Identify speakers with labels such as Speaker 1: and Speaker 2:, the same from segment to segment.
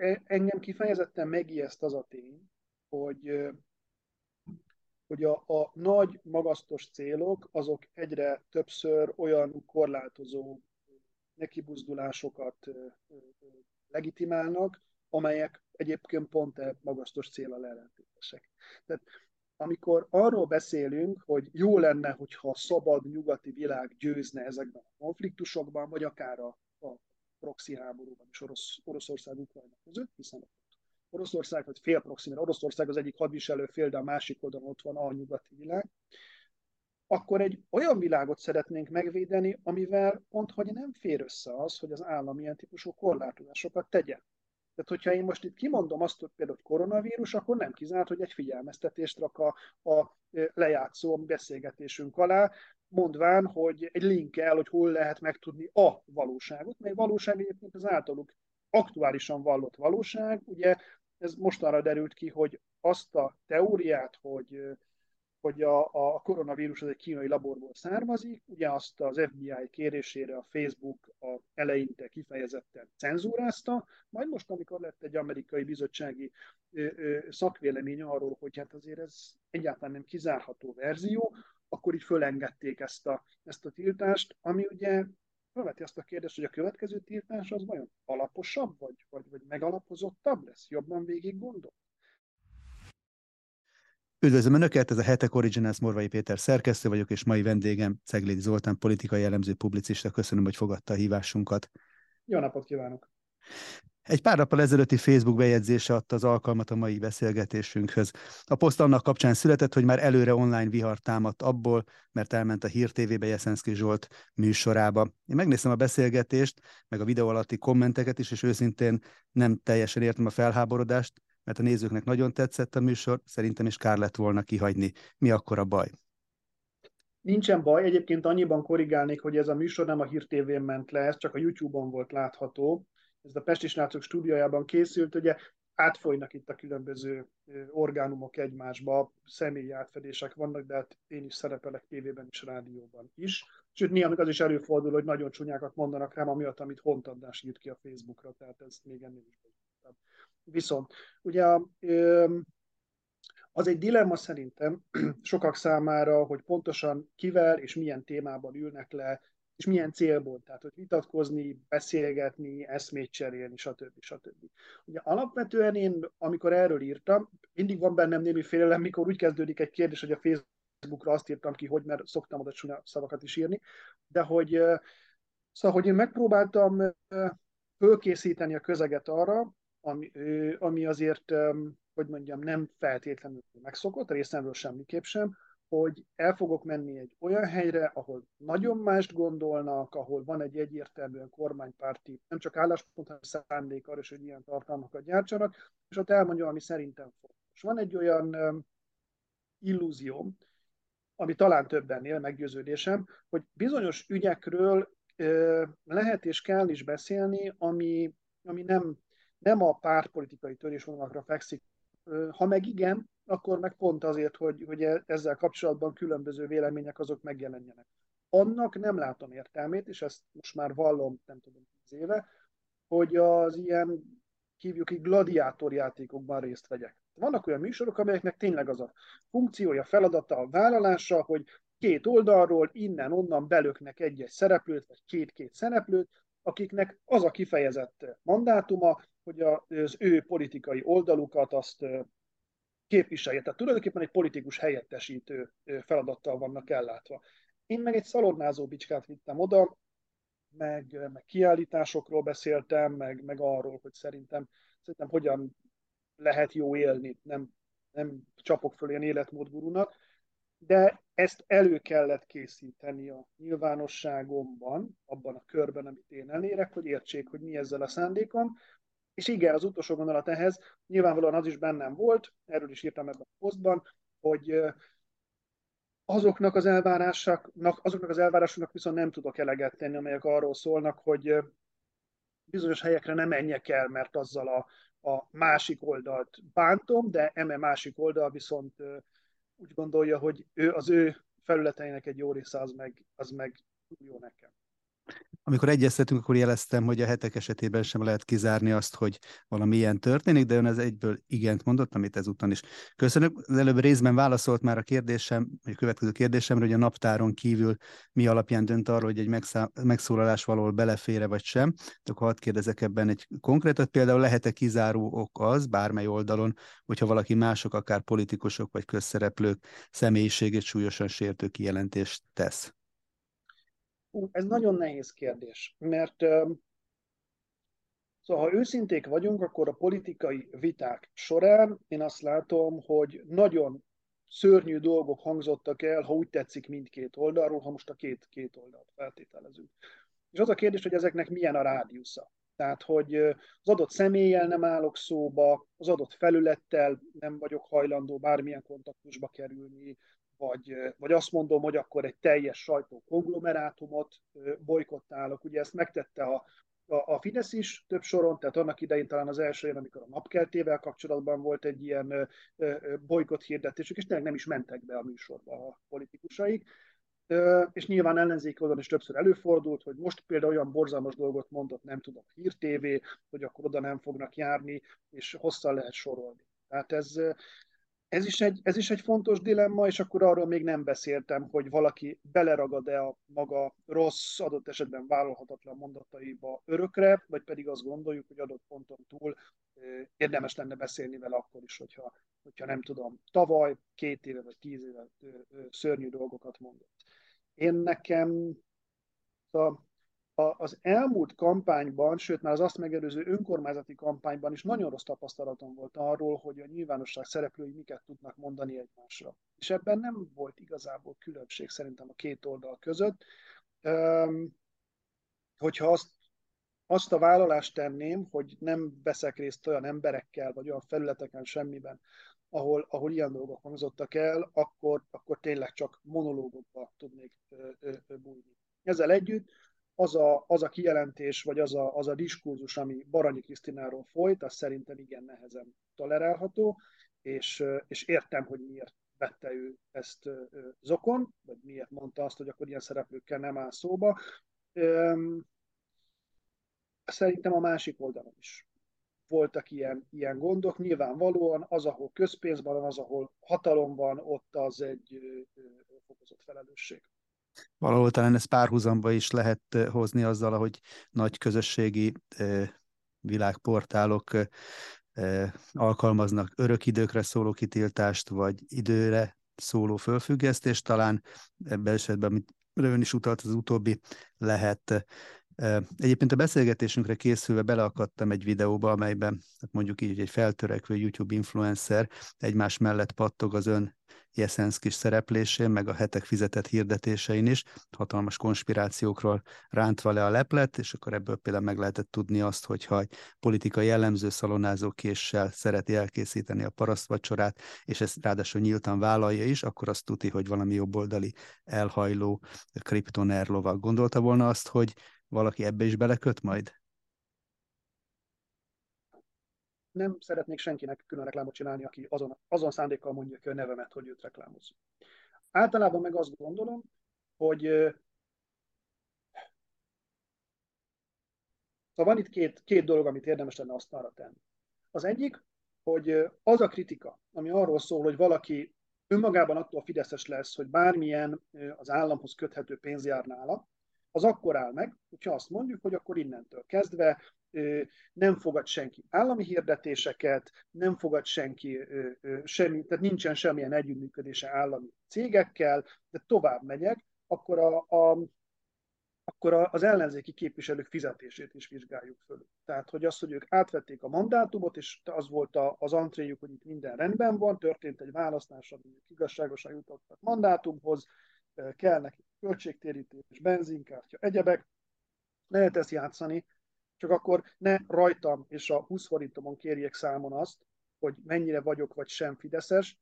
Speaker 1: e, engem kifejezetten megijeszt az a tény, hogy, hogy a, a nagy, magasztos célok, azok egyre többször olyan korlátozó nekibuzdulásokat legitimálnak, amelyek egyébként pont e magasztos célra ellentétesek. Tehát amikor arról beszélünk, hogy jó lenne, hogyha a szabad nyugati világ győzne ezekben a konfliktusokban, vagy akár a, a proxy háborúban is Orosz, Oroszország Ukrajna között, hiszen Oroszország, vagy fél proxy, mert Oroszország az egyik hadviselő fél, de a másik oldalon ott van a nyugati világ, akkor egy olyan világot szeretnénk megvédeni, amivel pont, hogy nem fér össze az, hogy az állam ilyen típusú korlátozásokat tegye. Tehát, hogyha én most itt kimondom azt, hogy például koronavírus, akkor nem kizárt, hogy egy figyelmeztetést rak a, a lejátszó beszélgetésünk alá, mondván, hogy egy linkkel, hogy hol lehet megtudni a valóságot, mely valóság egyébként az általuk aktuálisan vallott valóság. Ugye ez mostanra derült ki, hogy azt a teóriát, hogy hogy a, a koronavírus az egy kínai laborból származik, ugye azt az FBI kérésére a Facebook a eleinte kifejezetten cenzúrázta, majd most, amikor lett egy amerikai bizottsági ö, ö, szakvélemény arról, hogy hát azért ez egyáltalán nem kizárható verzió, akkor így fölengedték ezt a, ezt a tiltást, ami ugye felveti azt a kérdést, hogy a következő tiltás az vajon alaposabb, vagy, vagy, vagy megalapozottabb lesz, jobban végig gondol?
Speaker 2: Üdvözlöm Önöket, ez a Hetek Originals Morvai Péter szerkesztő vagyok, és mai vendégem Ceglédi Zoltán, politikai jellemző publicista. Köszönöm, hogy fogadta a hívásunkat.
Speaker 1: Jó napot kívánok!
Speaker 2: Egy pár nappal ezelőtti Facebook bejegyzése adta az alkalmat a mai beszélgetésünkhöz. A poszt annak kapcsán született, hogy már előre online vihar támadt abból, mert elment a Hír TV-be Jeszenszki Zsolt műsorába. Én megnéztem a beszélgetést, meg a videó alatti kommenteket is, és őszintén nem teljesen értem a felháborodást, mert a nézőknek nagyon tetszett a műsor, szerintem is kár lett volna kihagyni. Mi akkor a baj?
Speaker 1: Nincsen baj, egyébként annyiban korrigálnék, hogy ez a műsor nem a Hír TV-n ment le, ez csak a YouTube-on volt látható. Ez a Pesti Srácok stúdiójában készült, ugye átfolynak itt a különböző orgánumok egymásba, személyi átfedések vannak, de hát én is szerepelek tévében is, rádióban is. Sőt, néha az is előfordul, hogy nagyon csúnyákat mondanak rám, amiatt, amit Hontadás írt ki a Facebookra, tehát ez még ennél is Viszont ugye az egy dilemma szerintem sokak számára, hogy pontosan kivel és milyen témában ülnek le, és milyen célból, tehát hogy vitatkozni, beszélgetni, eszmét cserélni, stb. stb. Ugye alapvetően én, amikor erről írtam, mindig van bennem némi félelem, mikor úgy kezdődik egy kérdés, hogy a Facebookra azt írtam ki, hogy mert szoktam oda csúnya szavakat is írni, de hogy szóval, hogy én megpróbáltam fölkészíteni a közeget arra, ami, ami azért, hogy mondjam, nem feltétlenül megszokott, részemről semmiképp sem, hogy el fogok menni egy olyan helyre, ahol nagyon mást gondolnak, ahol van egy egyértelműen kormánypárti, nem csak álláspont, hanem szándék arra, hogy ilyen tartalmakat gyártsanak, és ott elmondja, ami szerintem fontos. Van egy olyan illúzióm, ami talán többen él, meggyőződésem, hogy bizonyos ügyekről lehet és kell is beszélni, ami, ami nem nem a pártpolitikai törésvonalakra fekszik. Ha meg igen, akkor meg pont azért, hogy, hogy e, ezzel kapcsolatban különböző vélemények azok megjelenjenek. Annak nem látom értelmét, és ezt most már vallom, nem tudom, tíz éve, hogy az ilyen hívjuk így gladiátorjátékokban részt vegyek. Vannak olyan műsorok, amelyeknek tényleg az a funkciója, feladata, a vállalása, hogy két oldalról, innen-onnan belöknek egy-egy szereplőt, vagy két-két szereplőt, akiknek az a kifejezett mandátuma, hogy az ő politikai oldalukat azt képviselje. Tehát tulajdonképpen egy politikus helyettesítő feladattal vannak ellátva. Én meg egy szalonnázó bicskát vittem oda, meg, meg kiállításokról beszéltem, meg, meg arról, hogy szerintem, szerintem hogyan lehet jó élni, nem, nem csapok föl ilyen életmódgurunak, de ezt elő kellett készíteni a nyilvánosságomban, abban a körben, amit én elérek, hogy értsék, hogy mi ezzel a szándékom, és igen, az utolsó gondolat ehhez, nyilvánvalóan az is bennem volt, erről is írtam ebben a posztban, hogy azoknak az elvárásoknak, azoknak az elvárásoknak viszont nem tudok eleget tenni, amelyek arról szólnak, hogy bizonyos helyekre nem menjek el, mert azzal a, a másik oldalt bántom, de eme másik oldal viszont úgy gondolja, hogy ő, az ő felületeinek egy jó része az meg, az meg jó nekem.
Speaker 2: Amikor egyeztetünk, akkor jeleztem, hogy a hetek esetében sem lehet kizárni azt, hogy valami ilyen történik, de ön az egyből igent mondott, amit ezúttal is köszönök. Az előbb részben válaszolt már a kérdésem, vagy a következő kérdésemre, hogy a naptáron kívül mi alapján dönt arról, hogy egy megszólalás valahol belefére vagy sem. De akkor hadd kérdezek ebben egy konkrétat. Például lehet-e kizáró ok az, bármely oldalon, hogyha valaki mások, akár politikusok vagy közszereplők személyiségét súlyosan sértő kijelentést tesz?
Speaker 1: Ez nagyon nehéz kérdés, mert Szóval, ha őszinték vagyunk, akkor a politikai viták során én azt látom, hogy nagyon szörnyű dolgok hangzottak el, ha úgy tetszik mindkét oldalról, ha most a két, két oldalt feltételezünk. És az a kérdés, hogy ezeknek milyen a rádiusza. Tehát, hogy az adott személlyel nem állok szóba, az adott felülettel nem vagyok hajlandó bármilyen kontaktusba kerülni, vagy, vagy azt mondom, hogy akkor egy teljes sajtó konglomerátumot bolykottálok. Ugye ezt megtette a, a, a Fidesz is több soron, tehát annak idején talán az első amikor a napkeltével kapcsolatban volt egy ilyen bolykott hirdetésük, és tényleg nem is mentek be a műsorba a politikusaik. És nyilván ellenzék oldalon is többször előfordult, hogy most például olyan borzalmas dolgot mondott, nem tudom, Hír TV, hogy akkor oda nem fognak járni, és hosszan lehet sorolni. Tehát ez, ez is, egy, ez is egy fontos dilemma, és akkor arról még nem beszéltem, hogy valaki beleragad-e a maga rossz, adott esetben vállalhatatlan mondataiba örökre, vagy pedig azt gondoljuk, hogy adott ponton túl érdemes lenne beszélni vele akkor is, hogyha, hogyha nem tudom, tavaly, két éve vagy tíz éve szörnyű dolgokat mondott. Én nekem a az elmúlt kampányban, sőt már az azt megelőző önkormányzati kampányban is nagyon rossz tapasztalatom volt arról, hogy a nyilvánosság szereplői miket tudnak mondani egymásra. És ebben nem volt igazából különbség szerintem a két oldal között. Hogyha azt, azt a vállalást tenném, hogy nem veszek részt olyan emberekkel, vagy olyan felületeken semmiben, ahol, ahol ilyen dolgok hangzottak el, akkor, akkor tényleg csak monológokba tudnék bújni. Ezzel együtt az a, az a kijelentés, vagy az a, az a diskurzus, ami Baranyi Krisztináról folyt, az szerintem igen nehezen tolerálható, és, és értem, hogy miért vette ő ezt zokon, vagy miért mondta azt, hogy akkor ilyen szereplőkkel nem áll szóba. Szerintem a másik oldalon is voltak ilyen, ilyen gondok. Nyilvánvalóan az, ahol közpénz van, az, ahol hatalom van, ott az egy fokozott felelősség
Speaker 2: valahol talán ezt párhuzamba is lehet hozni azzal, hogy nagy közösségi világportálok alkalmaznak örök időkre szóló kitiltást, vagy időre szóló fölfüggesztést, talán ebben esetben, amit ön is utalt, az utóbbi lehet. Egyébként a beszélgetésünkre készülve beleakadtam egy videóba, amelyben hát mondjuk így egy feltörekvő YouTube influencer egymás mellett pattog az ön Jeszenszkis szereplésén, meg a hetek fizetett hirdetésein is, hatalmas konspirációkról rántva le a leplet, és akkor ebből például meg lehetett tudni azt, hogyha egy politikai jellemző szalonázó késsel szereti elkészíteni a parasztvacsorát, és ezt ráadásul nyíltan vállalja is, akkor azt tuti, hogy valami jobboldali elhajló kriptoner lovag. Gondolta volna azt, hogy valaki ebbe is beleköt majd?
Speaker 1: Nem szeretnék senkinek külön reklámot csinálni, aki azon, azon szándékkal mondja ki a nevemet, hogy őt reklámoz. Általában meg azt gondolom, hogy Szóval van itt két, két dolog, amit érdemes lenne arra tenni. Az egyik, hogy az a kritika, ami arról szól, hogy valaki önmagában attól fideszes lesz, hogy bármilyen az államhoz köthető pénz jár nála, az akkor áll meg, hogyha azt mondjuk, hogy akkor innentől kezdve nem fogad senki állami hirdetéseket, nem fogad senki semmi, tehát nincsen semmilyen együttműködése állami cégekkel, de tovább megyek, akkor, a, a, akkor az ellenzéki képviselők fizetését is vizsgáljuk föl. Tehát, hogy az, hogy ők átvették a mandátumot, és az volt az antréjuk, hogy itt minden rendben van, történt egy választás, ami igazságosan jutottak mandátumhoz, kell neki költségtérítés, benzinkártya, egyebek, lehet ezt játszani, csak akkor ne rajtam és a 20 forintomon kérjék számon azt, hogy mennyire vagyok vagy sem fideszes,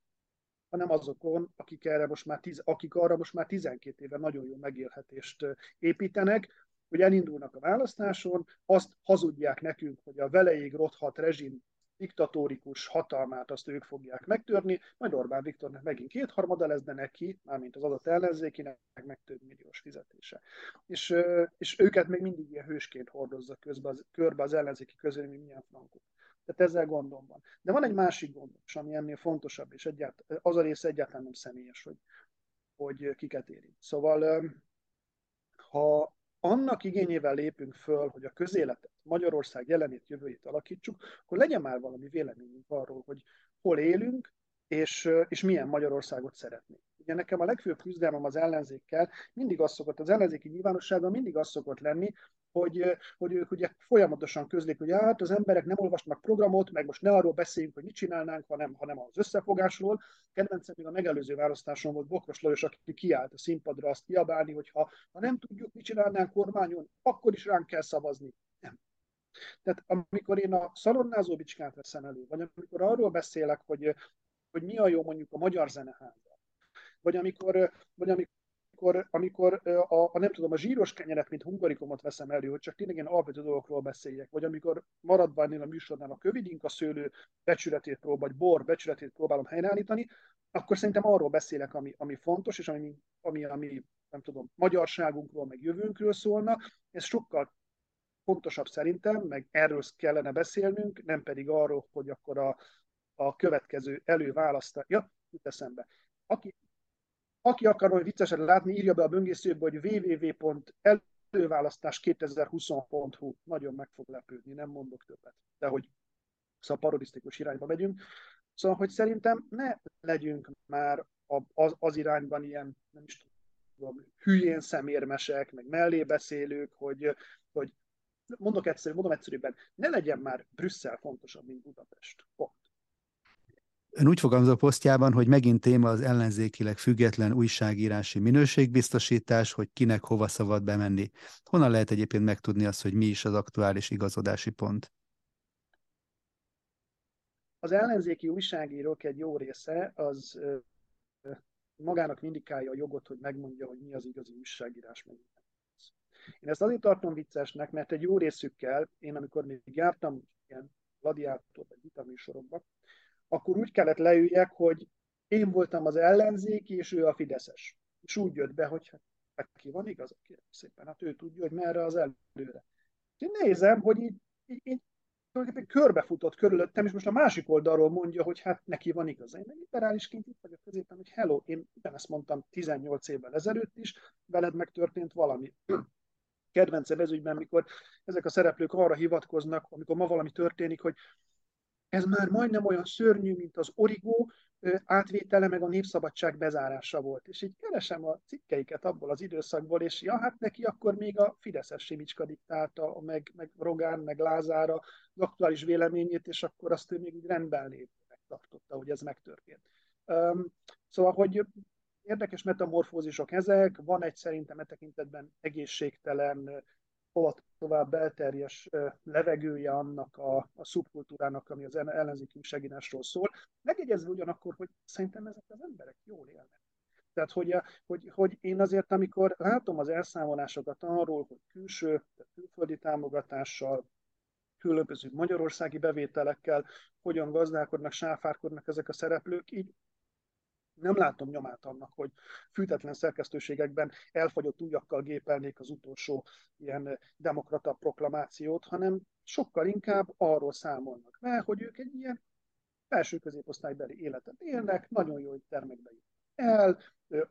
Speaker 1: hanem azokon, akik, erre most már tiz, akik arra most már 12 éve nagyon jó megélhetést építenek, hogy elindulnak a választáson, azt hazudják nekünk, hogy a veleig rothat rezsim diktatórikus hatalmát azt ők fogják megtörni, majd Orbán Viktornak megint kétharmada lesz, de neki, mármint az adott ellenzékinek, meg több milliós fizetése. És, és őket még mindig ilyen hősként hordozza közbe az, körbe az ellenzéki közvélemény, milyen frankok. Tehát ezzel gondom van. De van egy másik gondom, ami ennél fontosabb, és egyált, az a része egyáltalán nem személyes, hogy, hogy kiket érint. Szóval ha annak igényével lépünk föl, hogy a közéletet, Magyarország jelenét, jövőjét alakítsuk, akkor legyen már valami véleményünk arról, hogy hol élünk, és, és milyen Magyarországot szeretnénk. Ugye nekem a legfőbb küzdelmem az ellenzékkel mindig az szokott, az ellenzéki nyilvánosságban mindig az szokott lenni, hogy, hogy ők ugye folyamatosan közlik, hogy hát az emberek nem olvasnak programot, meg most ne arról beszéljünk, hogy mit csinálnánk, hanem, hanem az összefogásról. Kedvencem még a megelőző választáson volt Bokros Lajos, aki kiállt a színpadra azt kiabálni, hogy ha, ha nem tudjuk, mit csinálnánk kormányon, akkor is ránk kell szavazni. Nem. Tehát amikor én a szalonnázó bicskát veszem elő, vagy amikor arról beszélek, hogy, hogy mi a jó mondjuk a Magyar Zeneháza, vagy amikor, vagy amikor amikor, a, a, nem tudom, a zsíros kenyeret, mint hungarikomot veszem elő, hogy csak tényleg ilyen alapvető dolgokról beszéljek, vagy amikor maradva ennél a műsornál a kövidinka szőlő becsületét próbál, vagy bor becsületét próbálom helyreállítani, akkor szerintem arról beszélek, ami, ami fontos, és ami, ami, ami nem tudom, magyarságunkról, meg jövőnkről szólna. Ez sokkal fontosabb szerintem, meg erről kellene beszélnünk, nem pedig arról, hogy akkor a, a következő előválasztás. Ja, jut eszembe. Aki, aki akar hogy viccesen látni, írja be a böngészőbe, hogy www.előválasztás2020.hu. Nagyon meg fog lepődni, nem mondok többet. De hogy szóval parodisztikus irányba megyünk. Szóval, hogy szerintem ne legyünk már az, az irányban ilyen, nem is tudom, hülyén szemérmesek, meg mellébeszélők, hogy, hogy mondok egyszerű, mondom egyszerűbben, ne legyen már Brüsszel fontosabb, mint Budapest. Pont.
Speaker 2: Ön úgy fogalmaz a posztjában, hogy megint téma az ellenzékileg független újságírási minőségbiztosítás, hogy kinek hova szabad bemenni. Honnan lehet egyébként megtudni azt, hogy mi is az aktuális igazodási pont?
Speaker 1: Az ellenzéki újságírók egy jó része az magának vindikálja a jogot, hogy megmondja, hogy mi az igazi újságírás. Meg. Én ezt azért tartom viccesnek, mert egy jó részükkel, én amikor még jártam ilyen gladiátor vagy vitaműsorokba, akkor úgy kellett leüljek, hogy én voltam az ellenzéki, és ő a Fideszes. És úgy jött be, hogy hát, hát ki van igaz, szépen, hát ő tudja, hogy merre az előre. Én nézem, hogy így, így, így tulajdonképpen körbefutott körülöttem, és most a másik oldalról mondja, hogy hát neki van igaza. Én meg liberálisként itt vagyok középen, hogy hello, én ezt mondtam 18 évvel ezelőtt is, veled megtörtént valami. Kedvencem ez ügyben, mikor ezek a szereplők arra hivatkoznak, amikor ma valami történik, hogy ez már majdnem olyan szörnyű, mint az origó átvétele, meg a népszabadság bezárása volt. És így keresem a cikkeiket abból az időszakból, és ja, hát neki akkor még a Fideszes Simicska diktálta, meg, meg Rogán, meg Lázára az aktuális véleményét, és akkor azt ő még úgy rendben lévőnek tartotta, hogy ez megtörtént. Um, szóval, hogy érdekes metamorfózisok ezek, van egy szerintem e tekintetben egészségtelen hova tovább belterjes levegője annak a, a szubkultúrának, ami az ellenzéki segítésről szól. Megjegyezve ugyanakkor, hogy szerintem ezek az emberek jól élnek. Tehát, hogy, hogy, hogy én azért, amikor látom az elszámolásokat arról, hogy külső, tehát külföldi támogatással, különböző magyarországi bevételekkel hogyan gazdálkodnak, sáfárkodnak ezek a szereplők, így nem látom nyomát annak, hogy fűtetlen szerkesztőségekben elfagyott ujjakkal gépelnék az utolsó ilyen demokrata proklamációt, hanem sokkal inkább arról számolnak be, hogy ők egy ilyen felső középosztálybeli életet élnek, nagyon jó termekbe el,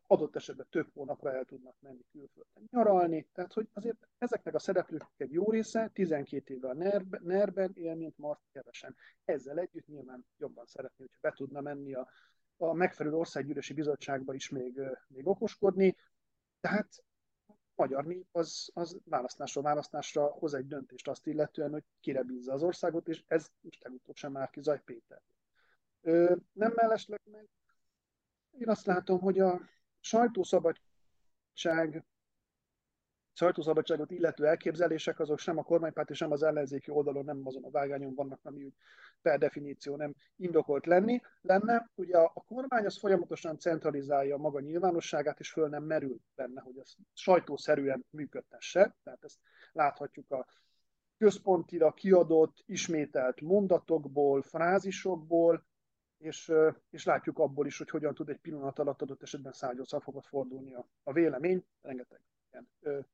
Speaker 1: adott esetben több hónapra el tudnak menni külföldön nyaralni, tehát hogy azért ezeknek a szereplők egy jó része 12 éve a NER-ben él, mint Mart kevesen. Ezzel együtt nyilván jobban szeretné, hogyha be tudna menni a a megfelelő országgyűlési bizottságba is még, még okoskodni. Tehát magyar nép az, az választásra választásra hoz egy döntést azt illetően, hogy kire bízza az országot, és ez most legutóbb sem már ki Zaj Péter. Ö, nem mellesleg meg én azt látom, hogy a sajtószabadság sajtószabadságot illető elképzelések, azok sem a kormánypárt és sem az ellenzéki oldalon nem azon a vágányon vannak, ami úgy per definíció nem indokolt lenni, lenne. Ugye a, a kormány az folyamatosan centralizálja a maga nyilvánosságát, és föl nem merül benne, hogy ez sajtószerűen működtesse. Tehát ezt láthatjuk a központira kiadott, ismételt mondatokból, frázisokból, és, és látjuk abból is, hogy hogyan tud egy pillanat alatt adott esetben 180 fokot fordulni a, a vélemény, rengeteg ilyen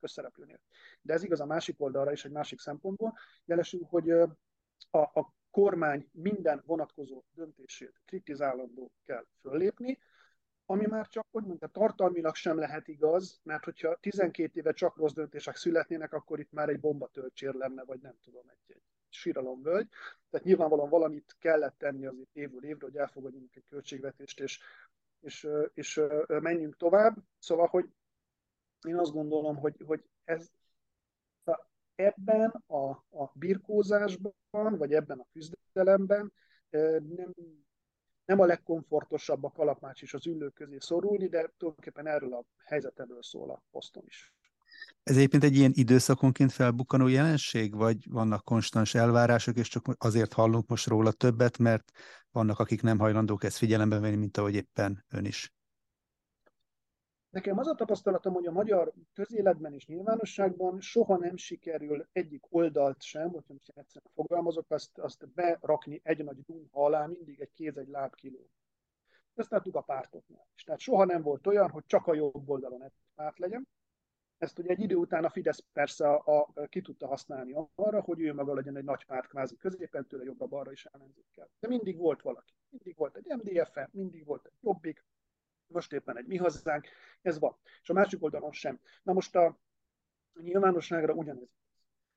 Speaker 1: közszereplőnél. De ez igaz a másik oldalra is, egy másik szempontból, jelesül, hogy a, a kormány minden vonatkozó döntését kritizálandó kell föllépni, ami már csak, hogy mondta, tartalmilag sem lehet igaz, mert hogyha 12 éve csak rossz döntések születnének, akkor itt már egy bombatölcsér lenne, vagy nem tudom, egy, egy síralomvölgy. Tehát nyilvánvalóan valamit kellett tenni azért évről évre, hogy elfogadjunk egy költségvetést, és, és, és menjünk tovább. Szóval, hogy én azt gondolom, hogy, hogy ez ebben a, a birkózásban, vagy ebben a küzdelemben nem, nem a legkomfortosabb a kalapács is az ülők közé szorulni, de tulajdonképpen erről a helyzetről szól a poszton is.
Speaker 2: Ez egyébként egy ilyen időszakonként felbukkanó jelenség, vagy vannak konstans elvárások, és csak azért hallunk most róla többet, mert vannak, akik nem hajlandók ezt figyelembe venni, mint ahogy éppen ön is?
Speaker 1: Nekem az a tapasztalatom, hogy a magyar közéletben és nyilvánosságban soha nem sikerül egyik oldalt sem, hogyha most egyszerűen fogalmazok, azt, azt berakni egy nagy dumha alá, mindig egy kéz, egy láb kiló. Ezt láttuk a pártoknál is. Tehát soha nem volt olyan, hogy csak a jobb oldalon egy párt legyen. Ezt ugye egy idő után a Fidesz persze a, a, ki tudta használni arra, hogy ő maga legyen egy nagy párt kvázi középen, tőle jobbra-balra is ellenzékkel. De mindig volt valaki. Mindig volt egy MDF-e, mindig volt egy Jobbik, most éppen egy mi hazánk, ez van. És a másik oldalon sem. Na most a nyilvánosságra ugyanez.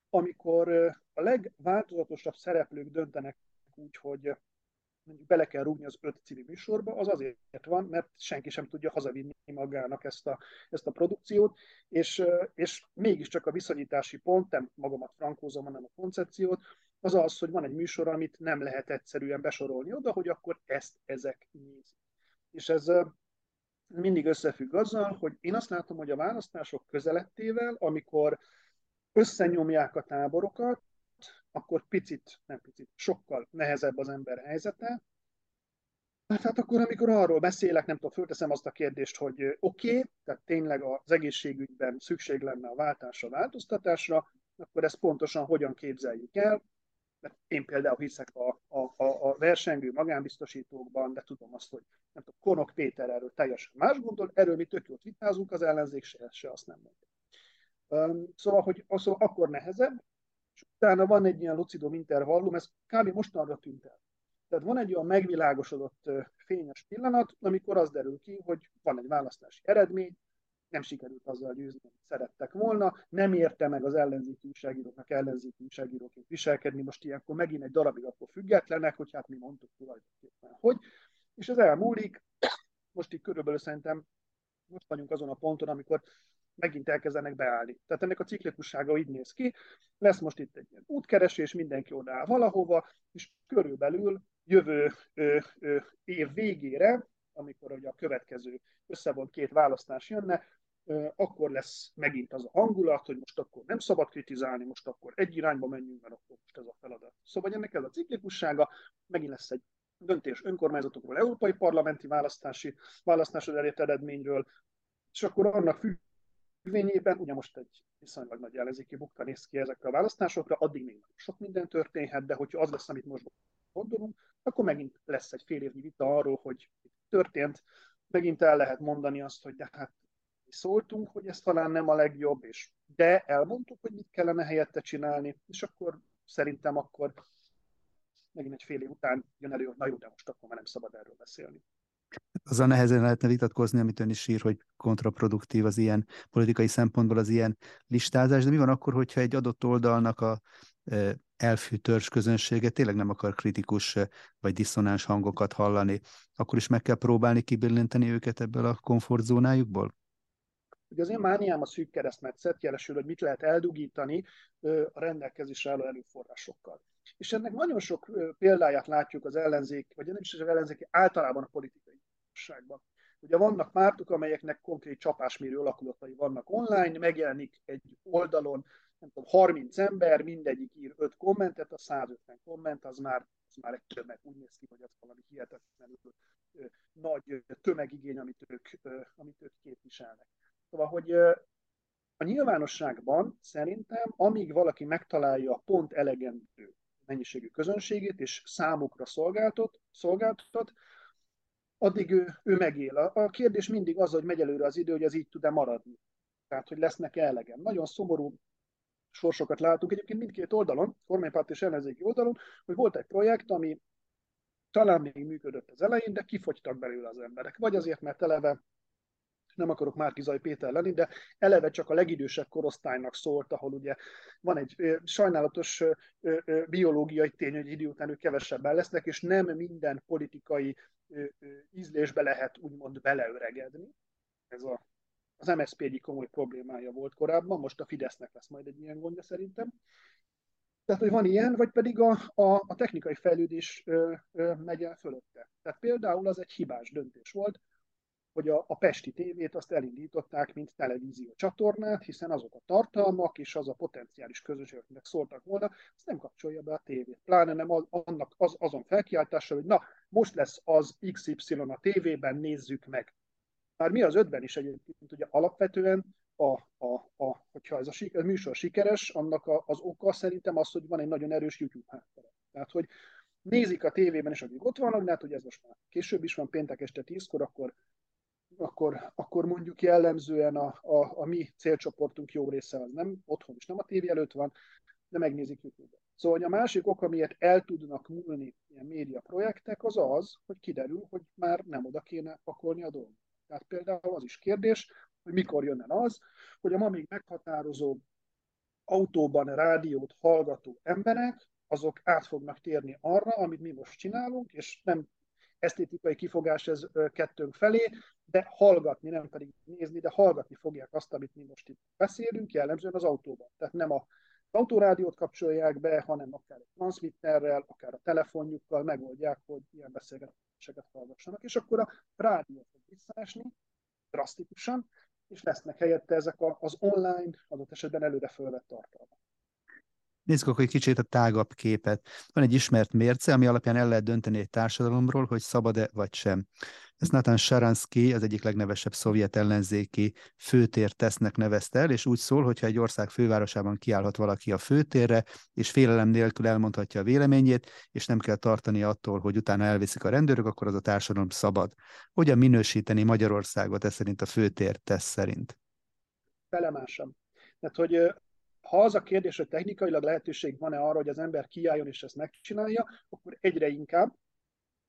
Speaker 1: Amikor a legváltozatosabb szereplők döntenek úgy, hogy mondjuk bele kell rúgni az öt civil műsorba, az azért van, mert senki sem tudja hazavinni magának ezt a, ezt a produkciót, és, és mégiscsak a viszonyítási pont, nem magamat frankózom, hanem a koncepciót, az az, hogy van egy műsor, amit nem lehet egyszerűen besorolni oda, hogy akkor ezt ezek nézik. És ez mindig összefügg azzal, hogy én azt látom, hogy a választások közelettével, amikor összenyomják a táborokat, akkor picit, nem picit, sokkal nehezebb az ember helyzete. Hát, hát akkor, amikor arról beszélek, nem tudom, fölteszem azt a kérdést, hogy oké, okay, tehát tényleg az egészségügyben szükség lenne a váltásra, változtatásra, akkor ezt pontosan hogyan képzeljük el, mert én például hiszek a, a, a, a versengő magánbiztosítókban, de tudom azt, hogy nem tudom, Konok Péter erről teljesen más gondol, erről mi tök jót vitázunk, az ellenzék se, se azt nem mondja. Um, szóval, hogy szóval akkor nehezebb, és utána van egy ilyen lucidum intervallum, ez kb. mostanra tűnt el. Tehát van egy olyan megvilágosodott fényes pillanat, amikor az derül ki, hogy van egy választási eredmény, nem sikerült azzal győzni, amit szerettek volna, nem érte meg az ellenzéki újságíróknak ellenzéki újságíróként viselkedni, most ilyenkor megint egy darabig akkor függetlenek, hogy hát mi mondtuk tulajdonképpen, hogy, és ez elmúlik, most így körülbelül szerintem most vagyunk azon a ponton, amikor megint elkezdenek beállni. Tehát ennek a ciklikussága így néz ki, lesz most itt egy ilyen útkeresés, mindenki odáll valahova, és körülbelül jövő ö, ö, év végére, amikor ugye a következő összevont két választás jönne, akkor lesz megint az a hangulat, hogy most akkor nem szabad kritizálni, most akkor egy irányba menjünk, mert akkor most ez a feladat. Szóval ennek ez a ciklikussága, megint lesz egy döntés önkormányzatokról, európai parlamenti választási, választásod elért eredményről, és akkor annak függvényében, ugye most egy viszonylag nagy ellenzéki bukta néz ki ezekre a választásokra, addig még sok minden történhet, de hogyha az lesz, amit most gondolunk, akkor megint lesz egy fél évnyi vita arról, hogy történt, megint el lehet mondani azt, hogy de hát szóltunk, hogy ez talán nem a legjobb, és de elmondtuk, hogy mit kellene helyette csinálni, és akkor szerintem akkor megint egy fél év után jön elő, hogy na jó, de most akkor már nem szabad erről beszélni.
Speaker 2: Azzal nehezen lehetne vitatkozni, amit ön is ír, hogy kontraproduktív az ilyen politikai szempontból az ilyen listázás, de mi van akkor, hogyha egy adott oldalnak a e, elfű törzs közönsége tényleg nem akar kritikus e, vagy diszonáns hangokat hallani, akkor is meg kell próbálni kibillenteni őket ebből a komfortzónájukból?
Speaker 1: Hogy az én mániám a szűk keresztmetszet, jelesül, hogy mit lehet eldugítani a rendelkezésre álló előforrásokkal. És ennek nagyon sok példáját látjuk az ellenzék, vagy nem is az ellenzék, általában a politikai igazságban. Ugye vannak pártok, amelyeknek konkrét csapásmérő alakulatai vannak online, megjelenik egy oldalon, nem tudom, 30 ember, mindegyik ír 5 kommentet, a 150 komment az már, az már egy tömeg, úgy néz ki, hogy az valami hihetetlenül nagy tömegigény, amit ők, amit ők képviselnek. Szóval, hogy a nyilvánosságban szerintem, amíg valaki megtalálja a pont elegendő mennyiségű közönségét, és számukra szolgáltat, szolgáltat addig ő, ő megél. A kérdés mindig az, hogy megy előre az idő, hogy ez így tud-e maradni. Tehát, hogy lesznek elegem. Nagyon szomorú sorsokat látunk egyébként mindkét oldalon, kormánypárt és ellenzéki oldalon, hogy volt egy projekt, ami talán még működött az elején, de kifogytak belőle az emberek. Vagy azért, mert eleve nem akarok Márkizai Péter lenni, de eleve csak a legidősebb korosztálynak szólt, ahol ugye van egy sajnálatos biológiai tény, hogy idő után ők kevesebben lesznek, és nem minden politikai ízlésbe lehet úgymond beleöregedni. Ez a, az MSZP egyik komoly problémája volt korábban, most a Fidesznek lesz majd egy ilyen gondja szerintem. Tehát, hogy van ilyen, vagy pedig a, a, a technikai fejlődés ö, ö, megy el fölötte. Tehát például az egy hibás döntés volt, hogy a, a Pesti tévét azt elindították, mint televízió csatornát, hiszen azok a tartalmak és az a potenciális közösség, akinek szóltak volna, azt nem kapcsolja be a tévét. Pláne nem az, annak, az, azon felkiáltással, hogy na, most lesz az XY a tévében, nézzük meg. Már mi az ötben is egyébként, ugye alapvetően, a, a, a, hogyha ez a, a műsor sikeres, annak a, az oka szerintem az, hogy van egy nagyon erős YouTube háttere. Tehát, hogy nézik a tévében, és akik ott vannak, hát hogy ez most már később is van, péntek este tízkor, akkor akkor, akkor mondjuk jellemzően a, a, a mi célcsoportunk jó része az nem otthon is, nem a tévé előtt van, de megnézik YouTube-on. Szóval a másik ok, amiért el tudnak múlni ilyen média projektek, az az, hogy kiderül, hogy már nem oda kéne pakolni a dolgot. Tehát például az is kérdés, hogy mikor jön el az, hogy a ma még meghatározó autóban rádiót hallgató emberek, azok át fognak térni arra, amit mi most csinálunk, és nem esztétikai kifogás ez kettőnk felé, de hallgatni, nem pedig nézni, de hallgatni fogják azt, amit mi most itt beszélünk, jellemzően az autóban. Tehát nem a autórádiót kapcsolják be, hanem akár a transmitterrel, akár a telefonjukkal megoldják, hogy ilyen beszélgetéseket hallgassanak, és akkor a rádió fog visszaesni drasztikusan, és lesznek helyette ezek az online, adott esetben előre fölvett tartalmak.
Speaker 2: Nézzük akkor egy kicsit a tágabb képet. Van egy ismert mérce, ami alapján el lehet dönteni egy társadalomról, hogy szabad-e vagy sem. Ez Nathan Sharansky, az egyik legnevesebb szovjet ellenzéki főtér tesznek nevezte el, és úgy szól, hogyha egy ország fővárosában kiállhat valaki a főtérre, és félelem nélkül elmondhatja a véleményét, és nem kell tartani attól, hogy utána elviszik a rendőrök, akkor az a társadalom szabad. Hogyan minősíteni Magyarországot ez szerint a főtér tesz szerint?
Speaker 1: Felemásom. Tehát, hogy ha az a kérdés, hogy technikailag lehetőség van-e arra, hogy az ember kiálljon és ezt megcsinálja, akkor egyre inkább,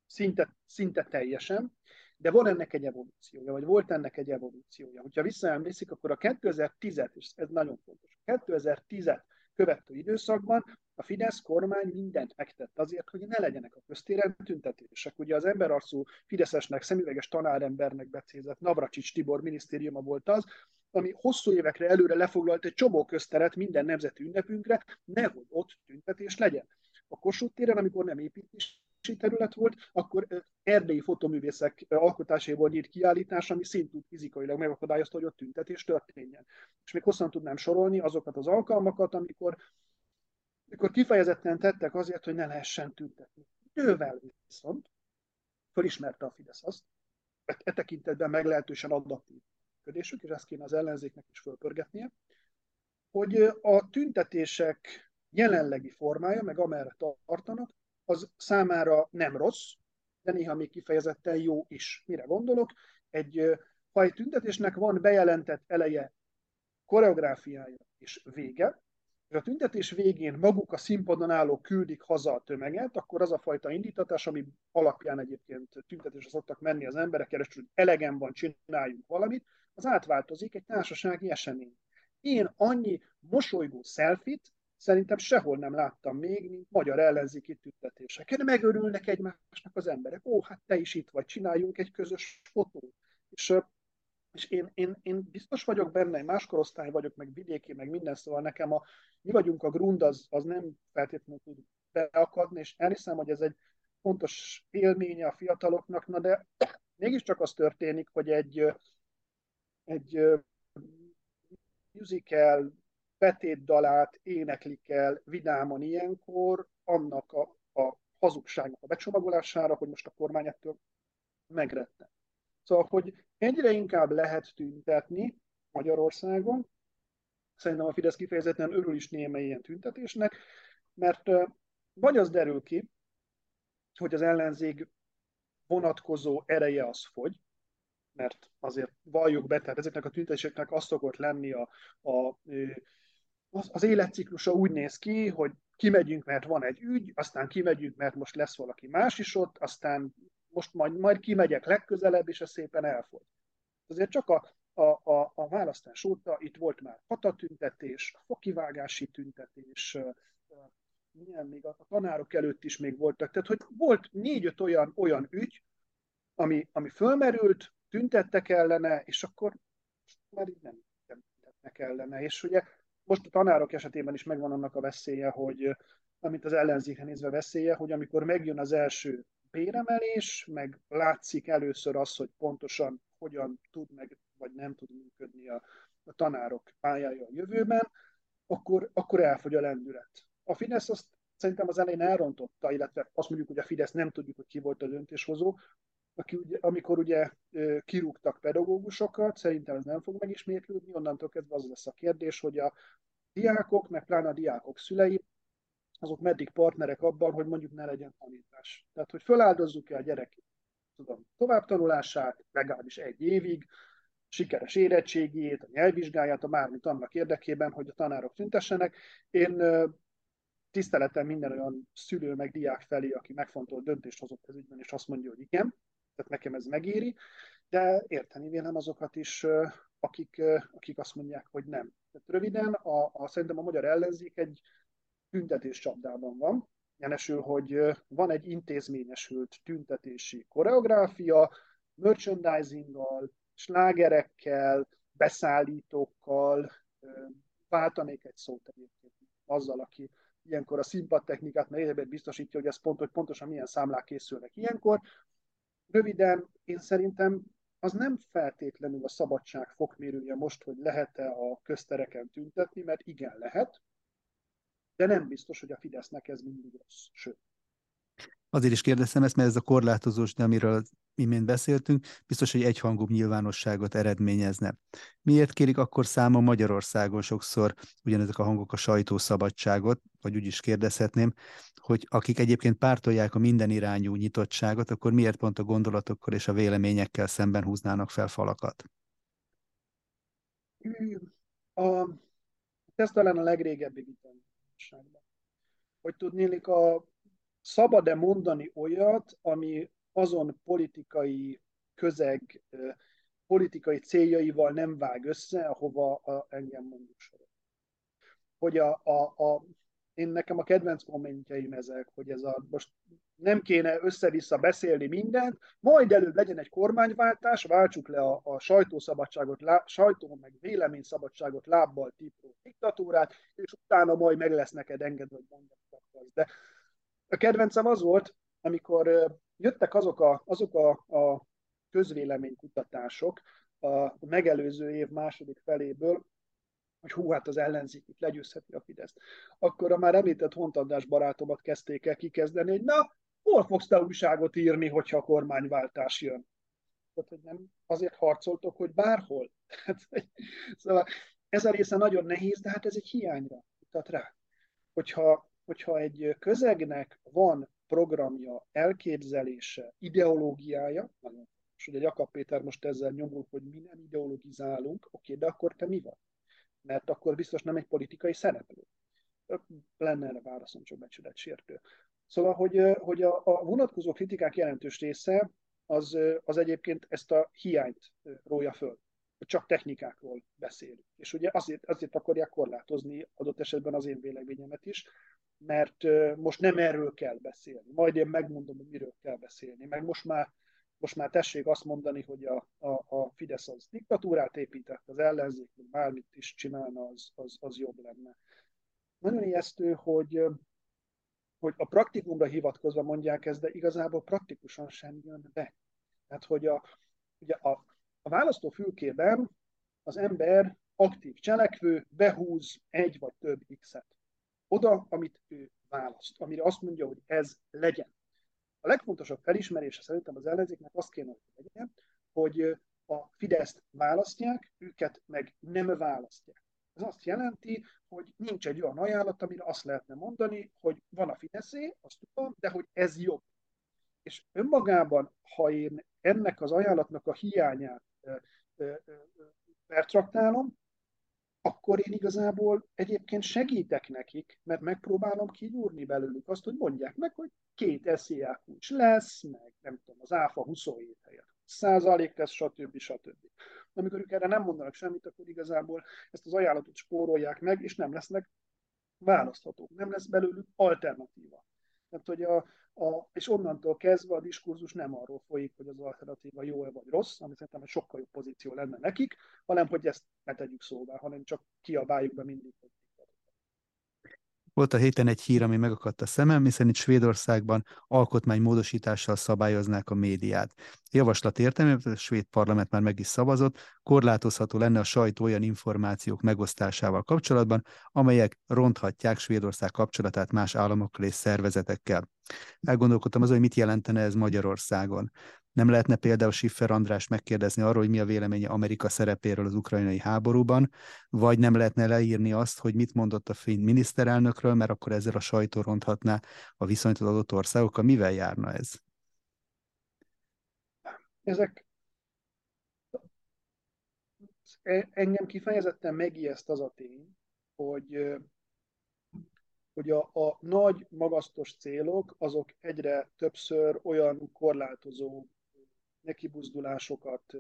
Speaker 1: szinte, szinte teljesen, de van ennek egy evolúciója, vagy volt ennek egy evolúciója. Hogyha visszaemlékszik, akkor a 2010-et, és ez nagyon fontos, a 2010-et követő időszakban a Fidesz kormány mindent megtett azért, hogy ne legyenek a köztéren tüntetések. Ugye az emberarcú Fideszesnek, szemüveges tanárembernek becézett Navracsics Tibor minisztériuma volt az, ami hosszú évekre előre lefoglalt egy csomó közteret minden nemzeti ünnepünkre, nehogy ott tüntetés legyen. A Kossuth téren, amikor nem építés terület volt, akkor erdélyi fotoművészek alkotáséból nyílt kiállítás, ami szintén fizikailag megakadályozta, hogy ott tüntetés történjen. És még hosszan tudnám sorolni azokat az alkalmakat, amikor, amikor kifejezetten tettek azért, hogy ne lehessen tüntetni. Idővel viszont fölismerte a Fidesz azt, e, e tekintetben meglehetősen adaptív működésük, és ezt kéne az ellenzéknek is fölpörgetnie, hogy a tüntetések jelenlegi formája, meg amerre tartanak, az számára nem rossz, de néha még kifejezetten jó is. Mire gondolok? Egy, ha egy tüntetésnek van bejelentett eleje, koreográfiája és vége, és a tüntetés végén maguk a színpadon állók küldik haza a tömeget, akkor az a fajta indítatás, ami alapján egyébként tüntetésre szoktak menni az emberek, keresztül, hogy elegem van, csináljunk valamit, az átváltozik egy társasági esemény. Én annyi mosolygó szelfit szerintem sehol nem láttam még, mint magyar ellenzéki tüntetéseken. Megörülnek egymásnak az emberek. Ó, hát te is itt vagy, csináljunk egy közös fotót. És, és én, én, én biztos vagyok benne, én más korosztály vagyok, meg vidéki, meg minden, szóval nekem a mi vagyunk a grund, az, az nem feltétlenül tud beakadni, és elhiszem, hogy ez egy fontos élménye a fiataloknak, na de mégiscsak az történik, hogy egy, egy musical betétdalát éneklik el vidáman ilyenkor, annak a, a hazugságnak a becsomagolására, hogy most a kormány ettől megretten. Szóval, hogy egyre inkább lehet tüntetni Magyarországon, szerintem a Fidesz kifejezetten örül is némely ilyen tüntetésnek, mert vagy az derül ki, hogy az ellenzék vonatkozó ereje az fogy, mert azért valljuk be, tehát ezeknek a tüntetéseknek az szokott lenni a, a, az, az életciklusa úgy néz ki, hogy kimegyünk, mert van egy ügy, aztán kimegyünk, mert most lesz valaki más is ott, aztán most majd, majd kimegyek legközelebb, és ez szépen elfogy. Azért csak a, a, a, a választás óta itt volt már patatüntetés, fokivágási tüntetés, milyen még a, a tanárok előtt is még voltak. Tehát, hogy volt négy-öt olyan, olyan ügy, ami, ami fölmerült, tüntettek ellene, és akkor már így nem tüntetnek ellene. És ugye most a tanárok esetében is megvan annak a veszélye, hogy amit az ellenzékre nézve veszélye, hogy amikor megjön az első béremelés, meg látszik először az, hogy pontosan hogyan tud meg, vagy nem tud működni a, a tanárok pályája a jövőben, akkor, akkor elfogy a lendület. A Fidesz azt szerintem az elején elrontotta, illetve azt mondjuk, hogy a Fidesz nem tudjuk, hogy ki volt a döntéshozó, aki ugye, amikor ugye kirúgtak pedagógusokat, szerintem ez nem fog megismétlődni, onnantól kezdve az lesz a kérdés, hogy a diákok, meg pláne a diákok szülei, azok meddig partnerek abban, hogy mondjuk ne legyen tanítás. Tehát, hogy feláldozzuk-e a gyerek tudom, továbbtanulását, legalábbis egy évig, sikeres érettségét, a nyelvvizsgáját, a mármint annak érdekében, hogy a tanárok tüntessenek. Én tiszteletem minden olyan szülő meg diák felé, aki megfontolt döntést hozott ez ügyben, és azt mondja, hogy igen, tehát nekem ez megéri, de érteni vélem azokat is, akik, akik azt mondják, hogy nem. Tehát röviden, a, a, szerintem a magyar ellenzék egy tüntetés csapdában van, Jenesül, hogy van egy intézményesült tüntetési koreográfia, merchandisinggal, slágerekkel, beszállítókkal, váltanék egy szót egyébként azzal, aki ilyenkor a színpadtechnikát, mert biztosítja, hogy ez pont, hogy pontosan milyen számlák készülnek ilyenkor, Röviden, én szerintem az nem feltétlenül a szabadság fokmérője most, hogy lehet-e a köztereken tüntetni, mert igen, lehet, de nem biztos, hogy a Fidesznek ez mindig rossz. Sőt,
Speaker 2: Azért is kérdeztem ezt, mert ez a korlátozós, de amiről imént beszéltünk, biztos, hogy egyhangú nyilvánosságot eredményezne. Miért kérik akkor száma Magyarországon sokszor ugyanezek a hangok a sajtószabadságot, vagy úgy is kérdezhetném, hogy akik egyébként pártolják a minden irányú nyitottságot, akkor miért pont a gondolatokkal és a véleményekkel szemben húznának fel falakat?
Speaker 1: A, ez talán a legrégebbi vitanyitottságban. Hogy tudnélik, a szabad-e mondani olyat, ami azon politikai közeg, politikai céljaival nem vág össze, ahova a, engem mondjuk sorol. Hogy a, a, a, én nekem a kedvenc kommentjeim ezek, hogy ez a, most nem kéne össze-vissza beszélni mindent, majd előbb legyen egy kormányváltás, váltsuk le a, a sajtószabadságot, lá, sajtó meg véleményszabadságot lábbal tipró diktatúrát, és utána majd meg lesz neked engedve, hogy mondjak. De a kedvencem az volt, amikor jöttek azok a, azok a, a közvéleménykutatások a megelőző év második feléből, hogy hú, hát az ellenzék itt legyőzheti a Fideszt. Akkor a már említett Hontandás barátomat kezdték el kikezdeni, hogy na, hol fogsz te újságot írni, hogyha a kormányváltás jön? Tehát, hogy nem azért harcoltok, hogy bárhol. szóval ez a része nagyon nehéz, de hát ez egy hiányra mutat rá. Hogyha hogyha egy közegnek van programja, elképzelése, ideológiája, nagyon és ugye Jakab Péter most ezzel nyomul, hogy mi nem ideologizálunk, oké, de akkor te mi vagy? Mert akkor biztos nem egy politikai szereplő. Lenne erre válaszom, csak becsületsértő. Szóval, hogy, hogy a, a vonatkozó kritikák jelentős része az, az egyébként ezt a hiányt rója föl csak technikákról beszélünk. És ugye azért, azért akarják korlátozni adott esetben az én véleményemet is, mert most nem erről kell beszélni. Majd én megmondom, hogy miről kell beszélni. Meg most már, most már tessék azt mondani, hogy a, a, a Fidesz az diktatúrát épített, az ellenzék, hogy bármit is csinálna, az, az, az jobb lenne. Nagyon ijesztő, hogy, hogy a praktikumra hivatkozva mondják ezt, de igazából praktikusan sem jön be. Tehát, hogy a, ugye a, a választófülkében az ember aktív cselekvő, behúz egy vagy több x-et oda, amit ő választ, amire azt mondja, hogy ez legyen. A legfontosabb felismerése szerintem az ellenzéknek azt kéne, hogy legyen, hogy a Fideszt választják, őket meg nem választják. Ez azt jelenti, hogy nincs egy olyan ajánlat, amire azt lehetne mondani, hogy van a Fideszé, azt tudom, de hogy ez jobb. És önmagában, ha én ennek az ajánlatnak a hiányát pertraktálom, akkor én igazából egyébként segítek nekik, mert megpróbálom kigyúrni belőlük azt, hogy mondják meg, hogy két SZIA kulcs lesz, meg nem tudom, az ÁFA 27 helyet százalék lesz, stb. stb. Amikor ők erre nem mondanak semmit, akkor igazából ezt az ajánlatot spórolják meg, és nem lesznek választhatók, nem lesz belőlük alternatíva. Tehát, hogy a, a, és onnantól kezdve a diskurzus nem arról folyik, hogy az alternatíva jó-e vagy rossz, ami szerintem egy sokkal jobb pozíció lenne nekik, hanem hogy ezt ne tegyük szóvá, hanem csak kiabáljuk be mindig, hogy
Speaker 2: volt a héten egy hír, ami megakadt a szemem, miszerint Svédországban alkotmánymódosítással szabályoznák a médiát. Javaslat értelmében a svéd parlament már meg is szavazott, korlátozható lenne a sajtó olyan információk megosztásával kapcsolatban, amelyek ronthatják Svédország kapcsolatát más államokkal és szervezetekkel. Elgondolkodtam azon, hogy mit jelentene ez Magyarországon. Nem lehetne például Schiffer András megkérdezni arról, hogy mi a véleménye Amerika szerepéről az ukrajnai háborúban, vagy nem lehetne leírni azt, hogy mit mondott a finn miniszterelnökről, mert akkor ezzel a sajtó ronthatná a viszonyt az adott országokkal. Mivel járna ez?
Speaker 1: Ezek e, engem kifejezetten megijeszt az a tény, hogy hogy a, a nagy, magasztos célok, azok egyre többször olyan korlátozó nekibuzdulásokat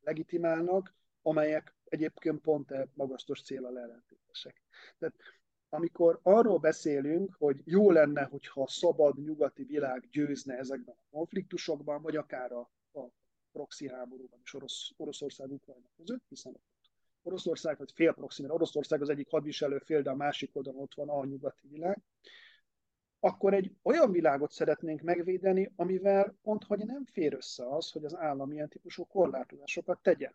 Speaker 1: legitimálnak, amelyek egyébként pont e magasztos célra ellentétesek. Tehát amikor arról beszélünk, hogy jó lenne, hogyha a szabad nyugati világ győzne ezekben a konfliktusokban, vagy akár a, a proxy háborúban is Orosz, Oroszország Ukrajna között, hiszen Oroszország, vagy fél proxy, mert Oroszország az egyik hadviselő fél, de a másik oldalon ott van a nyugati világ, akkor egy olyan világot szeretnénk megvédeni, amivel pont, hogy nem fér össze az, hogy az állam ilyen típusú korlátozásokat tegyen.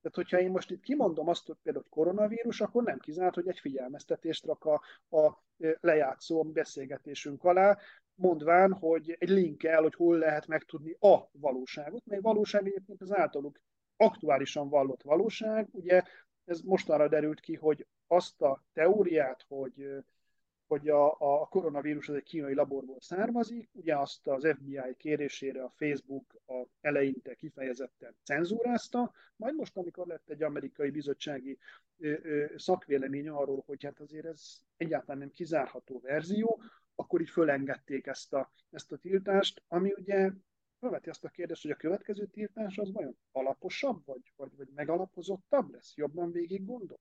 Speaker 1: Tehát, hogyha én most itt kimondom azt, hogy például koronavírus, akkor nem kizárt, hogy egy figyelmeztetést rak a, a lejátszó beszélgetésünk alá, mondván, hogy egy linkkel, hogy hol lehet megtudni a valóságot, mely valóság egyébként az általuk aktuálisan vallott valóság. Ugye ez mostanra derült ki, hogy azt a teóriát, hogy hogy a, a koronavírus az egy kínai laborból származik, ugye azt az FBI kérésére a Facebook a eleinte kifejezetten cenzúrázta, majd most, amikor lett egy amerikai bizottsági ö, ö, szakvélemény arról, hogy hát azért ez egyáltalán nem kizárható verzió, akkor így fölengedték ezt a, ezt a tiltást, ami ugye felveti azt a kérdést, hogy a következő tiltás az vajon alaposabb, vagy, vagy, vagy megalapozottabb lesz, jobban végig gondol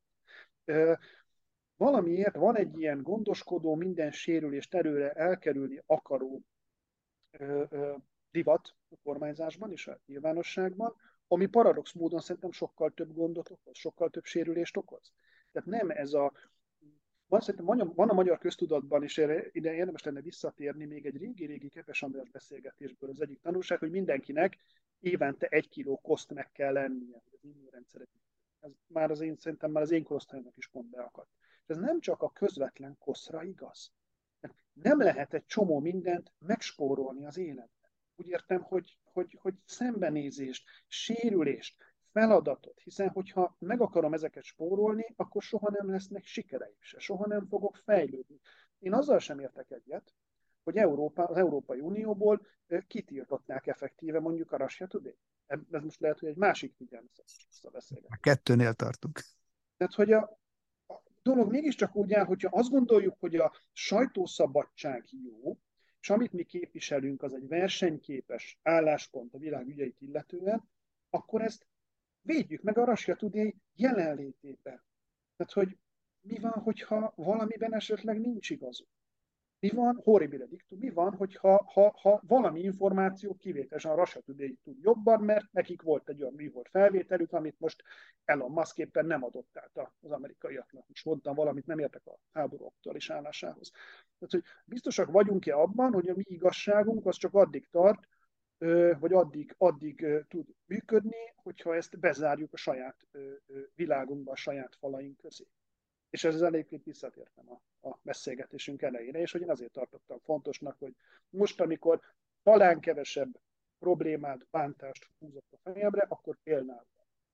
Speaker 1: valamiért van egy ilyen gondoskodó, minden sérülést erőre elkerülni akaró ö, ö, divat a kormányzásban és a nyilvánosságban, ami paradox módon szerintem sokkal több gondot okoz, sokkal több sérülést okoz. Tehát nem ez a van, szerintem van, van a magyar köztudatban, és erre, ide érdemes lenne visszatérni még egy régi-régi Kepes András beszélgetésből az egyik tanulság, hogy mindenkinek évente egy kiló koszt meg kell lennie, az immunrendszeret. Ez már az én, szerintem már az én korosztályomnak is pont beakadt ez nem csak a közvetlen koszra igaz. Nem lehet egy csomó mindent megspórolni az életben. Úgy értem, hogy, hogy, hogy szembenézést, sérülést, feladatot, hiszen hogyha meg akarom ezeket spórolni, akkor soha nem lesznek sikereim se, soha nem fogok fejlődni. Én azzal sem értek egyet, hogy Európa, az Európai Unióból kitiltották effektíve mondjuk a Russia Today. Ez most lehet, hogy egy másik figyelmeztetésre beszélgetünk.
Speaker 2: A kettőnél tartunk.
Speaker 1: Tehát, hogy a, dolog mégiscsak úgy áll, hogyha azt gondoljuk, hogy a sajtószabadság jó, és amit mi képviselünk, az egy versenyképes álláspont a világ ügyeit illetően, akkor ezt védjük meg a Russia Today jelenlétében. Tehát, hogy mi van, hogyha valamiben esetleg nincs igazuk? Mi van, horribile dictum, mi van, hogyha ha, ha valami információ kivételesen a Russia Today tud jobban, mert nekik volt egy olyan műhold felvételük, amit most Elon Musk éppen nem adott át az amerikaiaknak. Most mondtam valamit, nem értek a háború aktuális állásához. Tehát, hogy biztosak vagyunk-e abban, hogy a mi igazságunk az csak addig tart, vagy addig, addig tud működni, hogyha ezt bezárjuk a saját világunkba, a saját falaink közé. És ez egyébként visszatértem a, a beszélgetésünk elejére, és hogy én azért tartottam fontosnak, hogy most, amikor talán kevesebb problémát, bántást húzott a fejemre, akkor például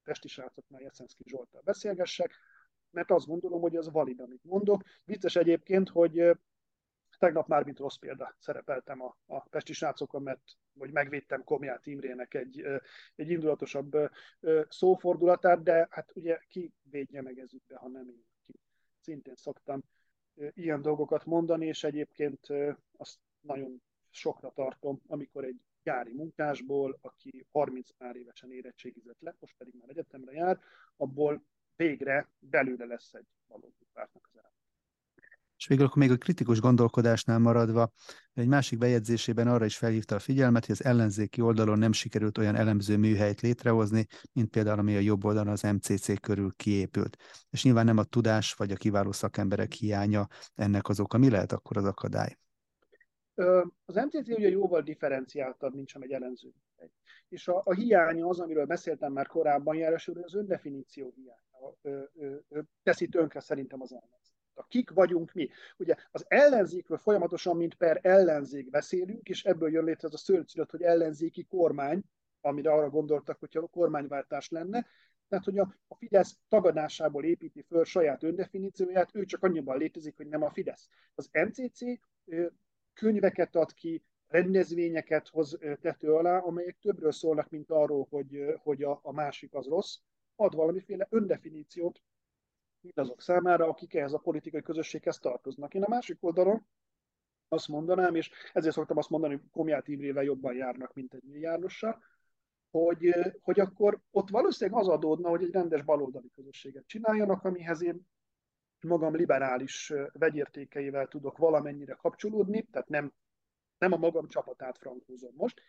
Speaker 1: testi srácoknál Jeszenszki Zsoltal beszélgessek, mert azt gondolom, hogy ez valid, amit mondok. Vicces egyébként, hogy tegnap már mint rossz példa szerepeltem a, a Pesti srácokon, mert hogy megvédtem Komját Imrének egy, egy indulatosabb szófordulatát, de hát ugye ki védje meg ezügybe, ha nem én, szintén szoktam ilyen dolgokat mondani, és egyébként azt nagyon sokra tartom, amikor egy gyári munkásból, aki 30 pár évesen érettségizett le, most pedig már egyetemre jár, abból végre belőle lesz egy valódi pártnak az állam.
Speaker 2: És végül akkor még a kritikus gondolkodásnál maradva, egy másik bejegyzésében arra is felhívta a figyelmet, hogy az ellenzéki oldalon nem sikerült olyan elemző műhelyt létrehozni, mint például ami a jobb oldalon az MCC körül kiépült. És nyilván nem a tudás vagy a kiváló szakemberek hiánya ennek az oka. Mi lehet akkor az akadály?
Speaker 1: Az MCC ugye jóval differenciáltabb, mint sem egy elemző. És a, a hiánya az, amiről beszéltem már korábban, jelesül, az öndefiníció hiánya teszi tönkre szerintem az ellenzék. Kik vagyunk mi? Ugye az ellenzékről folyamatosan, mint per ellenzék beszélünk, és ebből jön létre az a szörnyszülött, hogy ellenzéki kormány, amire arra gondoltak, hogyha a kormányváltás lenne, tehát, hogy a, a Fidesz tagadásából építi föl saját öndefinícióját, ő csak annyiban létezik, hogy nem a Fidesz. Az MCC könyveket ad ki, rendezvényeket hoz tető alá, amelyek többről szólnak, mint arról, hogy, hogy a, a másik az rossz, ad valamiféle öndefiníciót mindazok számára, akik ehhez a politikai közösséghez tartoznak. Én a másik oldalon azt mondanám, és ezért szoktam azt mondani, hogy Komját Imrével jobban járnak, mint egy milliárdossal, hogy, hogy akkor ott valószínűleg az adódna, hogy egy rendes baloldali közösséget csináljanak, amihez én magam liberális vegyértékeivel tudok valamennyire kapcsolódni, tehát nem, nem a magam csapatát frankózom most,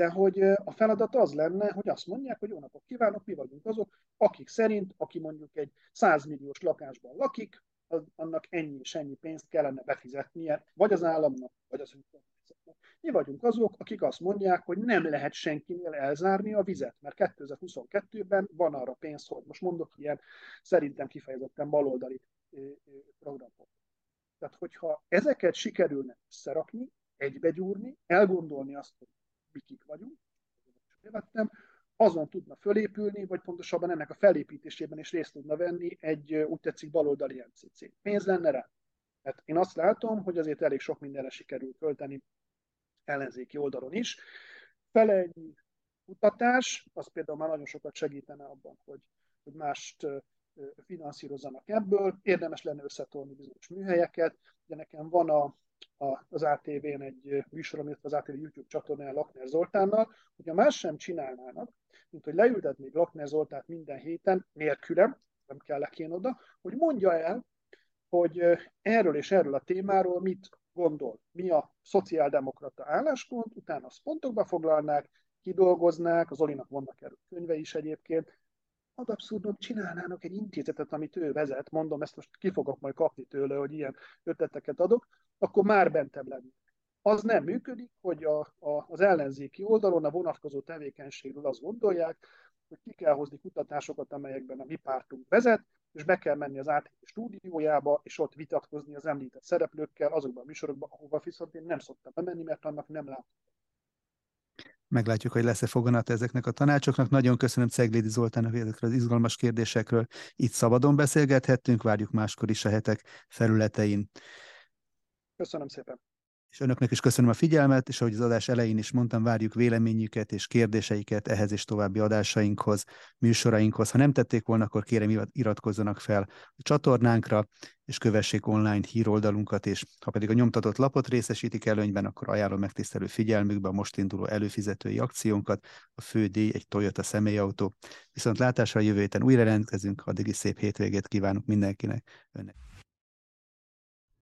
Speaker 1: de hogy a feladat az lenne, hogy azt mondják, hogy jó napot kívánok, mi vagyunk azok, akik szerint, aki mondjuk egy 100 milliós lakásban lakik, az, annak ennyi és ennyi pénzt kellene befizetnie, vagy az államnak, vagy az önkormányzatnak. Mi vagyunk azok, akik azt mondják, hogy nem lehet senkinél elzárni a vizet, mert 2022-ben van arra pénz, hogy most mondok ilyen szerintem kifejezetten baloldali programot. Tehát, hogyha ezeket sikerülne összerakni, egybegyúrni, elgondolni azt, hogy mikik vagyunk, vettem, azon tudna fölépülni, vagy pontosabban ennek a felépítésében is részt tudna venni egy úgy tetszik baloldali MCC. Pénz lenne rá. Hát én azt látom, hogy azért elég sok mindenre sikerül költeni ellenzéki oldalon is. Fele egy kutatás, az például már nagyon sokat segítene abban, hogy, hogy mást finanszírozzanak ebből. Érdemes lenne összetolni bizonyos műhelyeket. de nekem van a, az ATV-n egy műsor, amit az ATV YouTube csatornán Lakner Zoltánnal, hogyha más sem csinálnának, mint hogy leültetnék Lakner Zoltát minden héten nélkülem, nem kell én oda, hogy mondja el, hogy erről és erről a témáról mit gondol, mi a szociáldemokrata álláspont, utána azt pontokba foglalnák, kidolgoznák, az Olinak vannak erről könyve is egyébként, ad abszurdum csinálnának egy intézetet, amit ő vezet, mondom, ezt most ki fogok majd kapni tőle, hogy ilyen ötleteket adok, akkor már bentebb lennék. Az nem működik, hogy a, a, az ellenzéki oldalon a vonatkozó tevékenységről azt gondolják, hogy ki kell hozni kutatásokat, amelyekben a mi pártunk vezet, és be kell menni az ATV stúdiójába, és ott vitatkozni az említett szereplőkkel, azokban a műsorokban, ahova viszont én nem szoktam bemenni, mert annak nem látom
Speaker 2: Meglátjuk, hogy lesz-e foganat ezeknek a tanácsoknak. Nagyon köszönöm Ceglédi Zoltánnak ezekről az izgalmas kérdésekről. Itt szabadon beszélgethettünk, várjuk máskor is a hetek felületein.
Speaker 1: Köszönöm szépen.
Speaker 2: És önöknek is köszönöm a figyelmet, és ahogy az adás elején is mondtam, várjuk véleményüket és kérdéseiket ehhez és további adásainkhoz, műsorainkhoz. Ha nem tették volna, akkor kérem iratkozzanak fel a csatornánkra, és kövessék online híroldalunkat, és ha pedig a nyomtatott lapot részesítik előnyben, akkor ajánlom megtisztelő figyelmükbe a most induló előfizetői akciónkat. A fő díj egy Toyota személyautó. Viszont látásra jövő héten újra rendkezünk, addig is szép hétvégét kívánok mindenkinek. Önnek.